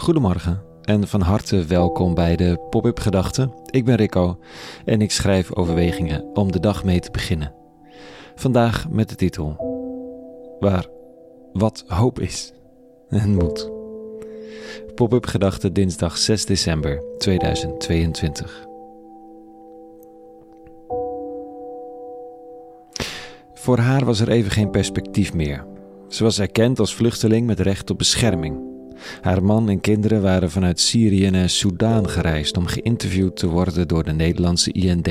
Goedemorgen en van harte welkom bij de Pop-up Gedachten. Ik ben Rico en ik schrijf overwegingen om de dag mee te beginnen. Vandaag met de titel Waar wat hoop is en moed. Pop-up Gedachten dinsdag 6 december 2022. Voor haar was er even geen perspectief meer. Ze was erkend als vluchteling met recht op bescherming. Haar man en kinderen waren vanuit Syrië naar Soudaan gereisd om geïnterviewd te worden door de Nederlandse IND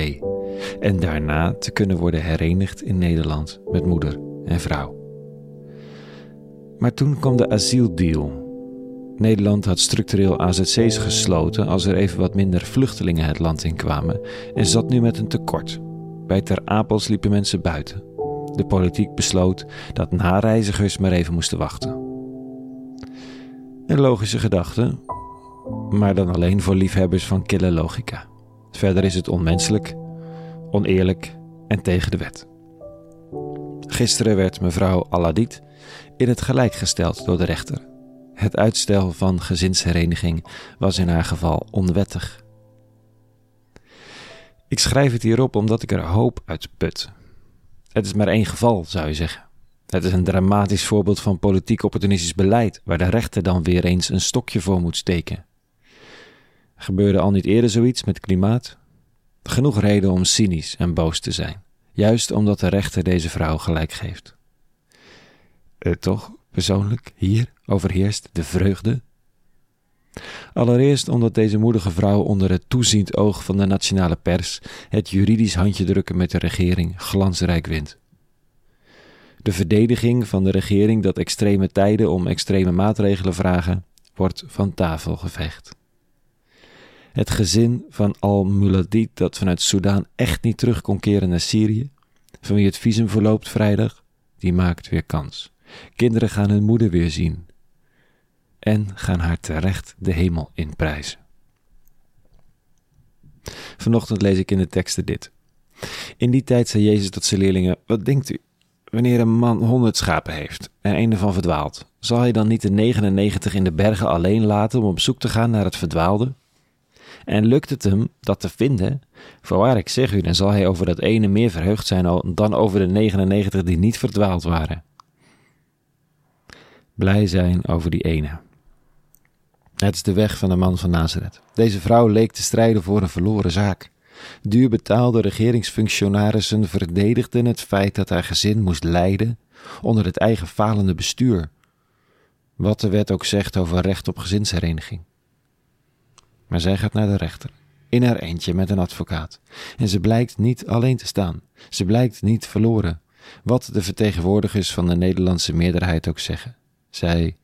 en daarna te kunnen worden herenigd in Nederland met moeder en vrouw. Maar toen kwam de asieldeal. Nederland had structureel AZC's gesloten als er even wat minder vluchtelingen het land in kwamen en zat nu met een tekort. Bij Ter Apels liepen mensen buiten. De politiek besloot dat nareizigers maar even moesten wachten. Een logische gedachte, maar dan alleen voor liefhebbers van kille logica. Verder is het onmenselijk, oneerlijk en tegen de wet. Gisteren werd mevrouw Aladit in het gelijk gesteld door de rechter. Het uitstel van gezinshereniging was in haar geval onwettig. Ik schrijf het hierop omdat ik er hoop uit put. Het is maar één geval, zou je zeggen. Het is een dramatisch voorbeeld van politiek opportunistisch beleid, waar de rechter dan weer eens een stokje voor moet steken. Gebeurde al niet eerder zoiets met klimaat? Genoeg reden om cynisch en boos te zijn, juist omdat de rechter deze vrouw gelijk geeft. Eh, toch, persoonlijk, hier overheerst de vreugde. Allereerst omdat deze moedige vrouw onder het toeziend oog van de nationale pers het juridisch handje drukken met de regering glansrijk wint. De verdediging van de regering dat extreme tijden om extreme maatregelen vragen, wordt van tafel geveegd. Het gezin van Al-Muladid dat vanuit Soudaan echt niet terug kon keren naar Syrië, van wie het visum verloopt vrijdag, die maakt weer kans. Kinderen gaan hun moeder weer zien en gaan haar terecht de hemel inprijzen. Vanochtend lees ik in de teksten dit. In die tijd zei Jezus tot zijn leerlingen: Wat denkt u? Wanneer een man honderd schapen heeft en een ervan verdwaalt, zal hij dan niet de 99 in de bergen alleen laten om op zoek te gaan naar het verdwaalde? En lukt het hem dat te vinden? Voorwaar ik zeg u, dan zal hij over dat ene meer verheugd zijn dan over de 99 die niet verdwaald waren. Blij zijn over die ene. Het is de weg van de man van Nazareth. Deze vrouw leek te strijden voor een verloren zaak. Duur betaalde regeringsfunctionarissen verdedigden het feit dat haar gezin moest lijden onder het eigen falende bestuur. Wat de wet ook zegt over recht op gezinshereniging. Maar zij gaat naar de rechter, in haar eentje met een advocaat. En ze blijkt niet alleen te staan. Ze blijkt niet verloren. Wat de vertegenwoordigers van de Nederlandse meerderheid ook zeggen. Zij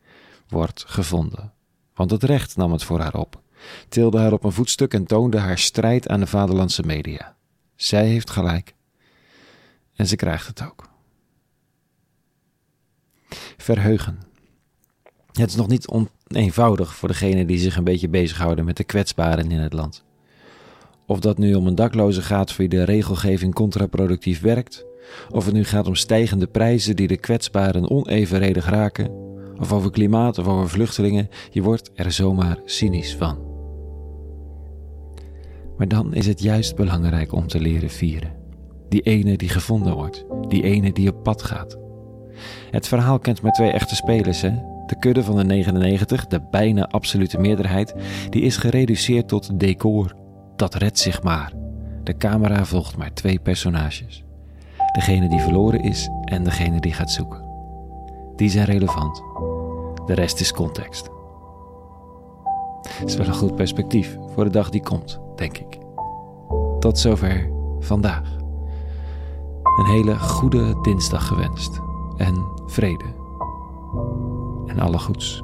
wordt gevonden. Want het recht nam het voor haar op tilde haar op een voetstuk en toonde haar strijd aan de vaderlandse media. Zij heeft gelijk. En ze krijgt het ook. Verheugen. Het is nog niet eenvoudig voor degenen die zich een beetje bezighouden met de kwetsbaren in het land. Of dat nu om een dakloze gaat voor wie de regelgeving contraproductief werkt, of het nu gaat om stijgende prijzen die de kwetsbaren onevenredig raken, of over klimaat of over vluchtelingen, je wordt er zomaar cynisch van. Maar dan is het juist belangrijk om te leren vieren. Die ene die gevonden wordt, die ene die op pad gaat. Het verhaal kent maar twee echte spelers, hè? De kudde van de 99, de bijna absolute meerderheid, die is gereduceerd tot decor. Dat redt zich maar. De camera volgt maar twee personages. Degene die verloren is en degene die gaat zoeken. Die zijn relevant. De rest is context. Het is wel een goed perspectief voor de dag die komt, denk ik. Tot zover vandaag. Een hele goede dinsdag gewenst en vrede en alle goeds.